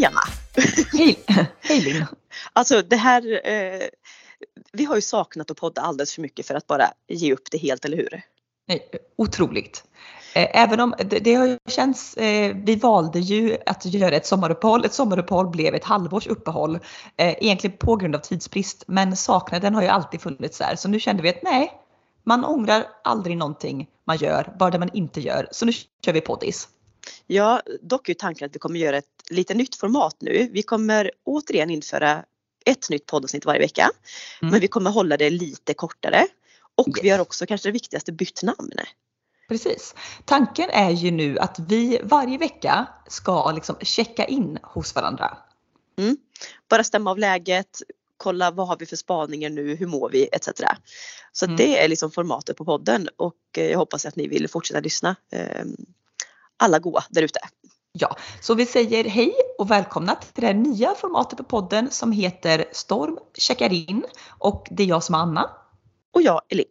Hej Anna! Hej, hej Linn! Alltså det här, eh, vi har ju saknat att podda alldeles för mycket för att bara ge upp det helt, eller hur? Otroligt. Eh, även om det, det har känts, eh, vi valde ju att göra ett sommaruppehåll. Ett sommaruppehåll blev ett halvårs uppehåll. Eh, egentligen på grund av tidsbrist. Men saknaden har ju alltid funnits där. Så nu kände vi att nej, man ångrar aldrig någonting man gör, bara det man inte gör. Så nu kör vi poddis. Ja, dock är tanken att vi kommer göra ett lite nytt format nu. Vi kommer återigen införa ett nytt poddavsnitt varje vecka. Mm. Men vi kommer hålla det lite kortare. Och yes. vi har också kanske det viktigaste bytt namn. Precis. Tanken är ju nu att vi varje vecka ska liksom checka in hos varandra. Mm. Bara stämma av läget, kolla vad har vi för spaningar nu, hur mår vi etc. Så mm. det är liksom formatet på podden och eh, jag hoppas att ni vill fortsätta lyssna. Ehm, alla goa där ute. Ja, så vi säger hej och välkomna till det nya formatet på podden som heter Storm checkar in och det är jag som är Anna. Och jag Elin.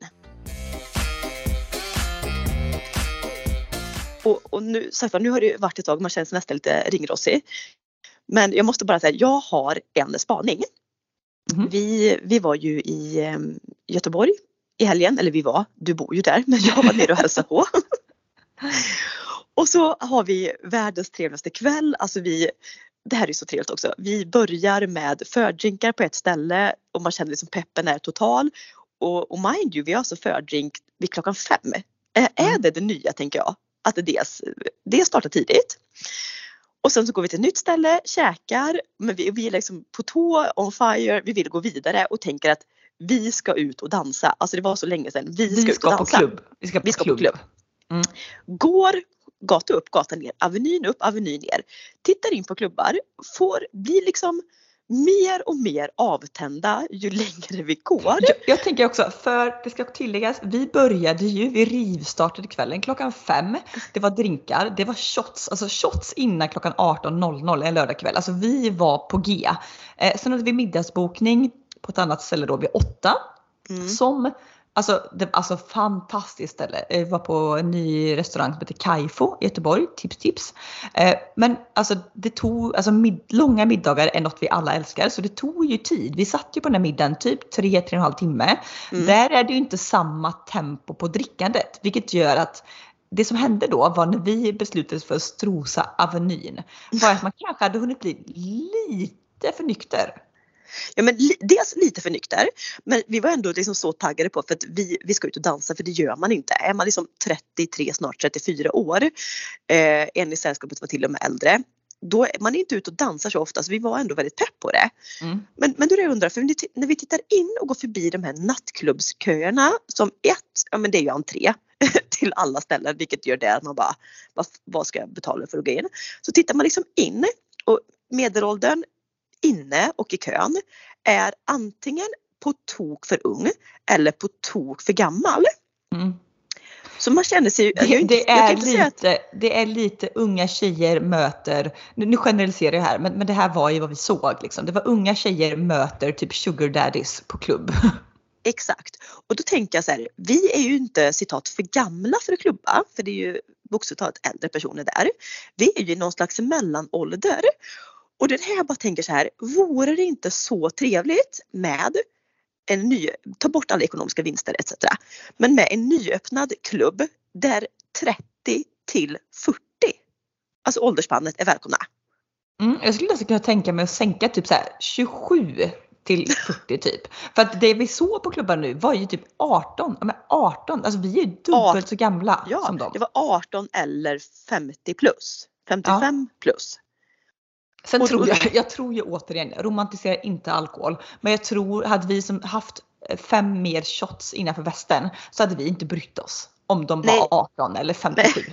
Och, och nu, sagt, nu har det varit ett tag, man känner sig nästan lite ringrosig. Men jag måste bara säga, jag har en spaning. Mm. Vi, vi var ju i um, Göteborg i helgen, eller vi var, du bor ju där, men jag var nere och hälsade på. och så har vi världens trevligaste kväll, alltså vi det här är så trevligt också. Vi börjar med fördrinkar på ett ställe och man känner liksom peppen är total. Och, och mind you, vi har alltså fördrink vid klockan fem. Är, mm. det det nya tänker jag? Att det, det startar tidigt. Och sen så går vi till ett nytt ställe, käkar, men vi, vi är liksom på tå, on fire, vi vill gå vidare och tänker att vi ska ut och dansa. Alltså det var så länge sedan. Vi ska, vi ska ut och dansa. På klubb. Vi ska på vi ska klubb. På klubb. Mm. Går gata upp, gata ner, avenyn upp, avenyn ner. Tittar in på klubbar, får, blir liksom mer och mer avtända ju längre vi går. Jag, jag, tänker också, för det ska tilläggas, vi började ju, vi rivstartade kvällen klockan fem. Det var drinkar, det var shots, alltså shots innan klockan 18.00 en lördagkväll. Alltså vi var på G. Eh, sen hade vi middagsbokning på ett annat ställe då vid åtta. Mm. Som Alltså, det, alltså fantastiskt ställe. Jag var på en ny restaurang som heter Kaifo i Göteborg. Tips tips. Eh, men alltså det tog, alltså mid, långa middagar är något vi alla älskar så det tog ju tid. Vi satt ju på den här middagen typ 3-3,5 timme. Mm. Där är det ju inte samma tempo på drickandet vilket gör att det som hände då var när vi beslutade för att strosa Avenyn var att man kanske hade hunnit bli lite för nykter. Ja men dels lite för nykter men vi var ändå liksom så taggade på för att vi, vi ska ut och dansa för det gör man inte. Är man liksom 33, snart 34 år, eh, en i sällskapet var till och med äldre, då är man inte ute och dansar så ofta så vi var ändå väldigt pepp på det. Mm. Men, men då är jag undrar, för när vi tittar in och går förbi de här nattklubbsköerna som ett, ja men det är ju entré till alla ställen vilket gör det att man bara, vad, vad ska jag betala för att gå in? Så tittar man liksom in och medelåldern inne och i kön är antingen på tok för ung eller på tok för gammal. Mm. Så man känner sig... Det, inte, det är lite, att... det är lite unga tjejer möter, nu generaliserar jag här, men, men det här var ju vad vi såg. Liksom. Det var unga tjejer möter typ sugar daddies på klubb. Exakt. Och då tänker jag så här, vi är ju inte citat för gamla för att klubba, för det är ju bokstavligt talat äldre personer där. Vi är ju i någon slags mellanålder. Och det är här jag bara tänker så här, vore det inte så trevligt med en ny, ta bort alla ekonomiska vinster etc. Men med en nyöppnad klubb där 30 till 40, alltså åldersspannet är välkomna. Mm, jag skulle nästan kunna tänka mig att sänka typ så här 27 till 40 typ. För att det vi såg på klubbar nu var ju typ 18. Men 18, alltså vi är dubbelt 18, så gamla ja, som dem. det var 18 eller 50 plus. 55 ja. plus. Sen tror jag, jag tror ju återigen, romantiserar inte alkohol, men jag tror hade vi som haft fem mer shots innanför västen så hade vi inte brytt oss om de var Nej. 18 eller 57.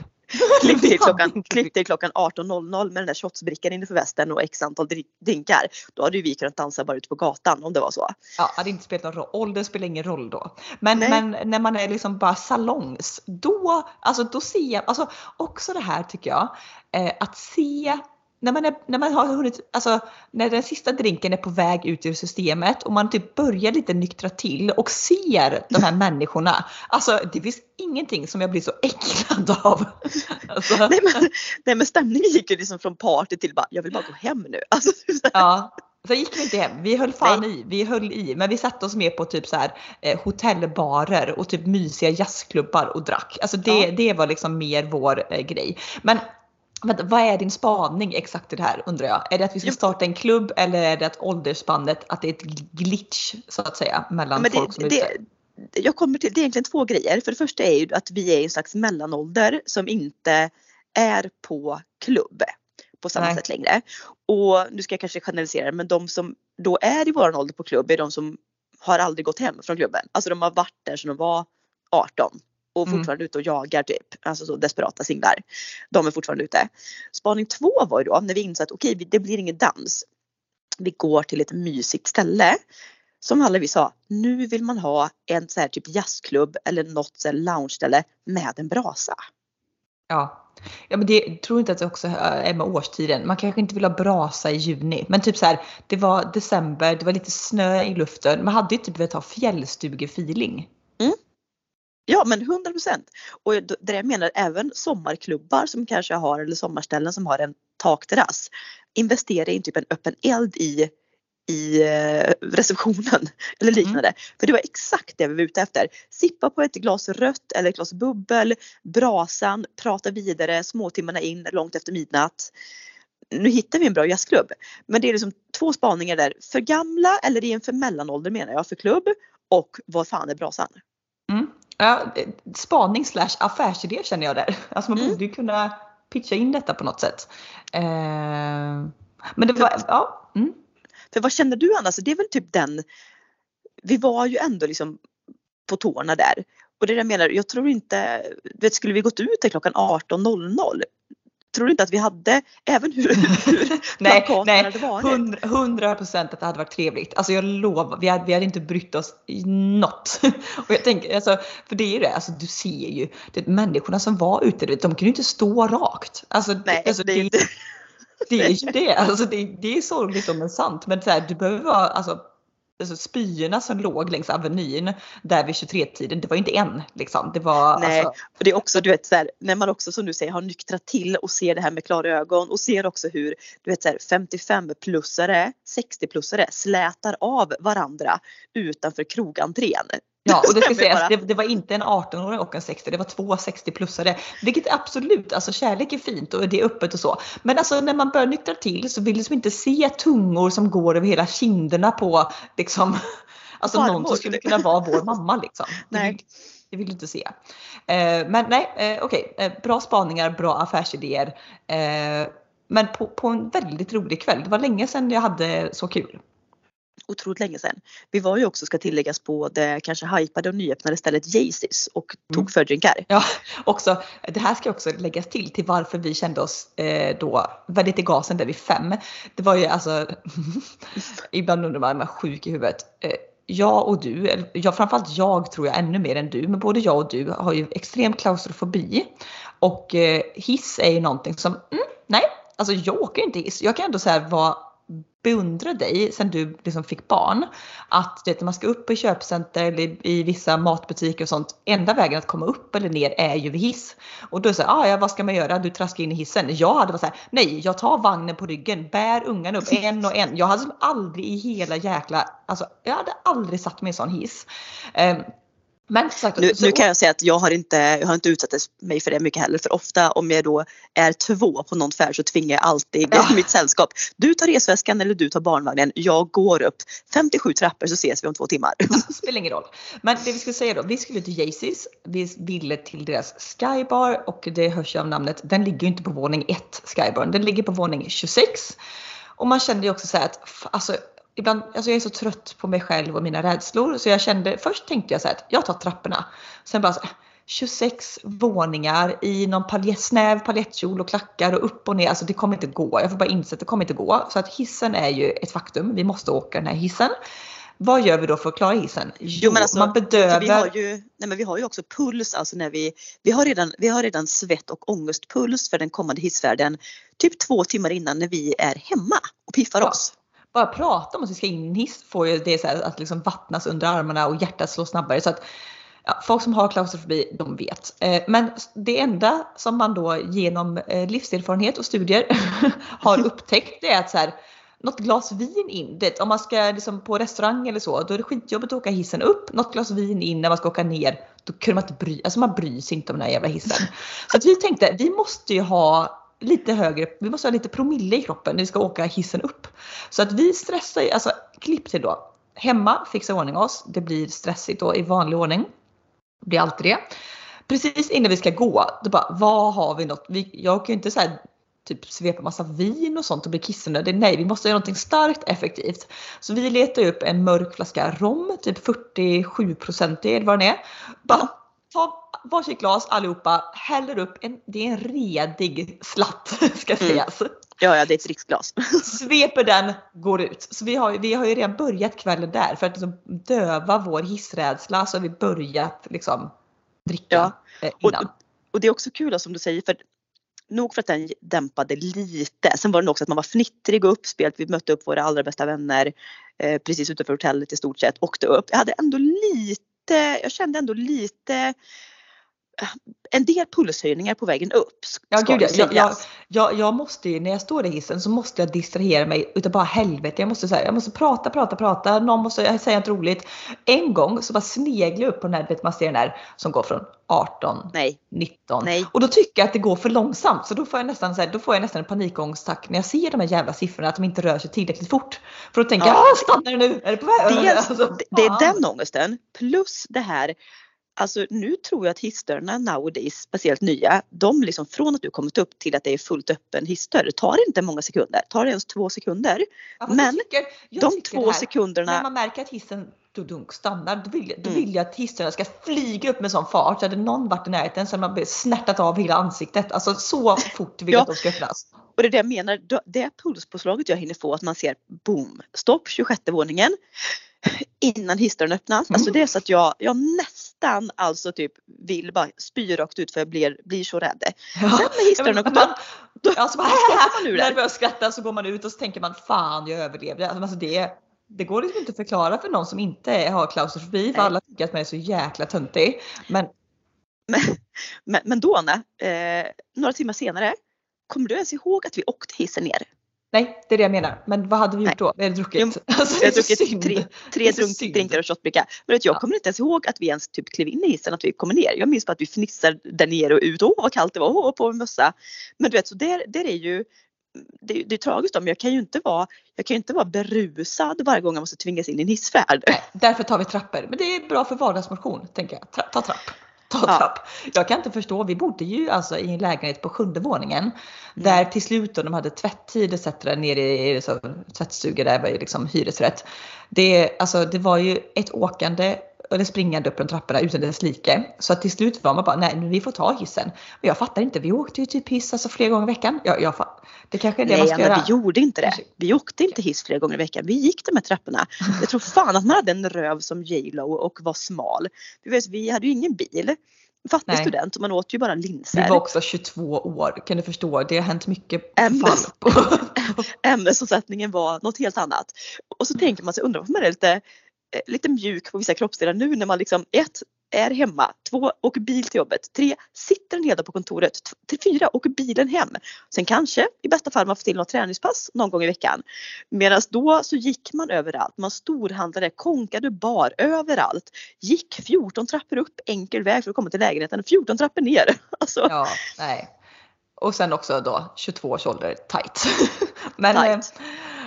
Klipp till klockan, klipp till klockan 18.00 med den där shotsbrickan innanför västen och x antal drinkar. Då hade ju vi kunnat dansa bara ute på gatan om det var så. Ja, det hade inte spelat någon roll. Ålder spelar ingen roll då. Men, men när man är liksom bara salongs, då, alltså då ser jag, alltså också det här tycker jag, eh, att se när man, är, när man har hunnit, alltså när den sista drinken är på väg ut ur systemet och man typ börjar lite nyktra till och ser de här människorna. Alltså det finns ingenting som jag blir så äcklad av. Alltså. Nej, men, nej men stämningen gick ju liksom från party till bara, jag vill bara gå hem nu. Alltså, ja. Så gick vi inte hem. Vi höll fan Nej. i. Vi höll i. Men vi satte oss mer på typ så här eh, hotellbarer och typ mysiga jazzklubbar och drack. Alltså det, ja. det var liksom mer vår eh, grej. Men Vänta, vad är din spaning exakt i det här undrar jag? Är det att vi ska starta en klubb eller är det att åldersspannet, att det är ett glitch så att säga mellan det, folk som är ute? Jag kommer till, det är egentligen två grejer. För det första är ju att vi är i en slags mellanålder som inte är på klubb på samma Nej. sätt längre. Och nu ska jag kanske generalisera men de som då är i våran ålder på klubb är de som har aldrig gått hem från klubben. Alltså de har varit där sedan de var 18 och mm. fortfarande mm. ute och jagar typ. Alltså så desperata singlar. De är fortfarande ute. Spaning två var ju då när vi insåg att okej okay, det blir ingen dans. Vi går till ett mysigt ställe. Som alla vi sa, nu vill man ha en så här typ jazzklubb eller något så här lounge-ställe med en brasa. Ja. Ja men det tror inte att det också är med årstiden. Man kanske inte vill ha brasa i juni. Men typ så här, det var december, det var lite snö i luften. Man hade ju typ velat ha fjällstugefeeling. Mm. Ja men 100 procent. Och det jag menar även sommarklubbar som kanske har eller sommarställen som har en takterrass. Investera i typ en öppen eld i i eh, receptionen eller mm. liknande. Mm. För det var exakt det vi var ute efter. Sippa på ett glas rött eller ett glas bubbel, brasan, prata vidare småtimmarna in långt efter midnatt. Nu hittar vi en bra jazzklubb. Men det är liksom två spaningar där. För gamla eller i en för mellanålder menar jag för klubb och vad fan är brasan? Ja, spaning slash affärsidé känner jag där. Alltså man mm. borde ju kunna pitcha in detta på något sätt. Eh, men det var, ja. Mm. För vad känner du Anna? Så det är väl typ den, vi var ju ändå liksom på tårna där. Och det jag menar, jag tror inte, vet, skulle vi gått ut klockan 18.00 tror du inte att vi hade, även hur, hur nej, nej, hade varit? 100 procent att det hade varit trevligt. Alltså jag lovar, vi hade, vi hade inte brytt oss i något. Och jag tänker, alltså, för det är ju det, alltså du ser ju, det, människorna som var ute, de kunde ju inte stå rakt. Alltså, nej, alltså, det är inte. Det är ju det. Alltså det, det är sorgligt men sant. Men så här, du behöver vara, alltså, alltså spyorna som låg längs Avenyn där vid 23-tiden, det var inte en liksom. Det var Nej, alltså... och det är också du vet så här, när man också som du säger har nyktrat till och ser det här med klara ögon och ser också hur du vet så här 55-plussare, 60-plussare slätar av varandra utanför krogentrén. Ja, och det ska sägas, det, det, var inte en 18-åring och en 60, det var två 60-plussare. Vilket absolut, alltså kärlek är fint och det är öppet och så. Men alltså när man börjar nyktra till så vill du liksom inte se tungor som går över hela kinderna på liksom, alltså Farmor. någon som skulle kunna vara vår mamma liksom. Nej. Det vill du inte se. Eh, men nej, eh, okej, okay. eh, bra spaningar, bra affärsidéer. Eh, men på, på en väldigt rolig kväll. Det var länge sedan jag hade så kul otroligt länge sedan. Vi var ju också, ska tilläggas, på det kanske hypade och nyöppnade stället Jaycees och tog mm. fördrinkar. Ja, också, det här ska också läggas till till varför vi kände oss eh, då väldigt i gasen där vid fem. Det var ju alltså, ibland undrar man, är man sjuk i huvudet? Eh, jag och du, ja, framförallt jag tror jag ännu mer än du, men både jag och du har ju extrem klaustrofobi. Och eh, hiss är ju någonting som, mm, nej, alltså jag åker inte hiss. Jag kan ändå säga vara beundra dig sen du liksom fick barn. Att vet, när man ska upp i köpcenter eller i vissa matbutiker och sånt, enda vägen att komma upp eller ner är ju vid hiss. Och då säger ah, ja vad ska man göra? Du traskar in i hissen. Jag hade varit så här, nej jag tar vagnen på ryggen, bär ungarna upp en och en. Jag hade som aldrig i hela jäkla, alltså jag hade aldrig satt mig i en sån hiss. Um, men, sagt, nu, nu, kan jag säga att jag har inte, jag har inte utsatt mig för det mycket heller för ofta om jag då är två på någon färd så tvingar jag alltid ja. mitt sällskap. Du tar resväskan eller du tar barnvagnen. Jag går upp 57 trappor så ses vi om två timmar. Ja, spelar ingen roll. Men det vi skulle säga då, vi skulle till Jaycees. Vi ville till deras Skybar och det hörs ju av namnet. Den ligger inte på våning 1 Skybar, den ligger på våning 26. Och man kände ju också så här att alltså ibland, alltså jag är så trött på mig själv och mina rädslor så jag kände, först tänkte jag så här att jag tar trapporna. Sen bara så här, 26 våningar i någon paljett, snäv paljettkjol och klackar och upp och ner. Alltså det kommer inte gå. Jag får bara inse att det kommer inte gå. Så att hissen är ju ett faktum. Vi måste åka den här hissen. Vad gör vi då för att klara hissen? Jo, men alltså, man bedövar. Vi har, ju, nej men vi har ju också puls, alltså när vi, vi, har redan, vi har redan svett och ångestpuls för den kommande hissfärden typ två timmar innan när vi är hemma och piffar Ja. oss. Bara prata om att vi ska in i en hiss får ju det så här, att liksom vattnas under armarna och hjärtat slår snabbare. Så att, ja, folk som har klaustrofobi, de vet. Eh, men det enda som man då genom eh, livserfarenhet och studier har upptäckt det är att så här, något glas vin in. Det, om man ska liksom på restaurang eller så, då är det skitjobbigt att åka hissen upp. Något glas vin in när man ska åka ner. Då kunde man inte bry, alltså man bryr sig inte om den här jävla hissen. Så att vi tänkte, vi måste ju ha lite högre, vi måste ha lite promille i kroppen när vi ska åka hissen upp. Så att vi stressar ju, alltså klipp till då. Hemma, fixa ordning oss. Det blir stressigt då i vanlig ordning. Det blir alltid det. Precis innan vi ska gå, då bara, vad har vi något? Vi, jag kan ju inte så här, typ svepa massa vin och sånt och bli kissnödig. Nej, vi måste göra någonting starkt effektivt. Så vi letar upp en mörk flaska rom, typ 47 procentig eller vad den är. Bara ta varsitt glas allihopa, häller upp en, det är en redig slatt ska Mm. sägas. Ja, ja, det är ett dricksglas. Sveper den, går ut. Så vi har, vi har ju redan börjat kvällen där för att liksom döva vår hissrädsla så har vi börjat liksom dricka Ja. eh, Och, innan. och det är också kul som du säger för nog för att den dämpade lite. Sen var det också att man var fnittrig och uppspelt. Vi mötte upp våra allra bästa vänner eh, precis utanför hotellet i stort sett. Åkte upp. Jag hade ändå lite, jag kände ändå lite en del pulshöjningar på vägen upp. Ja, gud, jag, jag, jag, jag måste ju, när jag står i hissen så måste jag distrahera mig utav bara helvete. Jag måste, så här, jag måste prata, prata, prata. Någon måste säga något roligt. En gång så bara sneglade jag upp på den här, vet man ser den där som går från 18, Nej, 19. nej. Och då tycker jag att det går för långsamt. Så då får jag nästan, så här, då får jag nästan en panikångestattack när jag ser de här jävla siffrorna att de inte rör sig tillräckligt fort. För då tänker Ja. jag, ah, stannar det nu? Är det på väg? Dels, Alltså, det- är den ångesten plus det här Alltså nu tror jag att hissdörrarna nowadays, speciellt nya, de liksom från att du kommit upp till att det är fullt öppen hissdörr tar inte många sekunder, tar det ens två sekunder. Ja, men tycker, De två här, sekunderna, När man märker att hissen dunk stannar, då vill, då Mm. vill jag att hissdörrarna ska flyga upp med sån fart. Så hade någon varit i närheten så hade man snärtat av hela ansiktet. Alltså så fort vill jag Ja. att de ska öppnas. och det är det jag menar, det pulspåslaget jag hinner få att man ser boom, stopp 26 våningen innan hissdörren öppnas. Alltså det är så att jag, jag nästan alltså typ vill bara spy rakt ut för jag blir, blir så rädd. Sen när hissdörren då, Ja, då stoppar man ur när jag börjar skratta så går man ut och så tänker man fan jag överlevde. Alltså det, det går liksom inte att förklara för någon som inte har klaustrofobi för alla tycker att man är så jäkla töntig. Men Men, men då Anna, eh, några timmar senare, kommer du ens ihåg att vi åkte hissen ner? Nej, det är det jag menar. Men vad hade vi Nej. gjort då? Vi hade druckit. Jo, alltså, är så druckit tre, tre drunk, drinkar och shotbricka. Men vet, jag Ja. kommer inte ens ihåg att vi ens typ klev in i hissen, att vi kommer ner. Jag minns bara att vi fnissade där nere och ut. Åh vad kallt det var, åh på med mössa. Men du vet, så där, där är ju det, det är tragiskt då, men jag kan ju inte vara, jag kan ju inte vara berusad varje gång jag måste tvingas in i en hissfärd. Nej, därför tar vi trappor. Men det är bra för vardagsmotion, tänker jag. Tra ta trapp. Ta Ja. Jag kan inte förstå, vi bodde ju alltså i en lägenhet på sjunde våningen. Där till slut då de hade tvätttid etc. nere i så, tvättstugor där var ju liksom hyresrätt. Det, alltså, det var ju ett åkande eller springande upp de trapporna utan dess like. Så att till slut var man bara, nej men vi får ta hissen. Men jag fattar inte, vi åkte ju typ hiss alltså flera gånger i veckan. Jag, jag, det kanske är det man Nej ska Anna, göra. vi gjorde inte det. Vi åkte inte hiss flera gånger i veckan. Vi gick de här trapporna. Jag tror fan att man hade en röv som J.Lo och var smal. Vi hade ju ingen bil. Fattig Nej. student och man åt ju bara linser. Vi var också 22 år, kan du förstå? Det har hänt mycket Ämnes- fall. ämnesomsättningen var något helt annat. Och så tänker man sig, undrar varför man är lite, lite mjuk på vissa kroppsdelar nu när man liksom ett är hemma, två åker bil till jobbet, tre sitter en hel dag på kontoret, till fyra åker bilen hem. Sen kanske i bästa fall man får till något träningspass någon gång i veckan. Medan då så gick man överallt, man storhandlade, konkade bar överallt. Gick 14 trappor upp enkel väg för att komma till lägenheten, 14 trappor ner. Alltså, Ja, nej. Och sen också då 22 års ålder tight. Men Tight.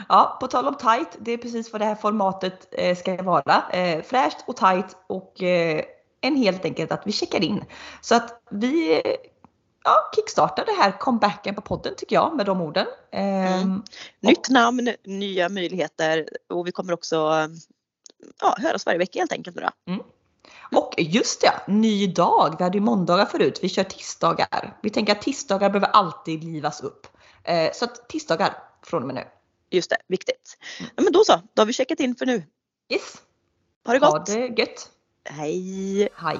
Ja, på tal om tight, det är precis vad det här formatet eh, ska vara. Eh, fräscht och tight och eh, en helt enkelt att vi checkar in. Så att vi ja, kickstartar det här comebacken på podden tycker jag med de orden. Eh, Mm. Nytt namn, nya möjligheter och vi kommer också ja, höras varje vecka helt enkelt då. Och just det, ny dag. Vi hade ju måndagar förut. Vi kör tisdagar. Vi tänker att tisdagar behöver alltid livas upp. Så att tisdagar från och med nu. Just det, viktigt. Mm. Ja, men då så, då har vi checkat in för nu. Yes. Ha det gott. Ha det gött. Hej. Hej.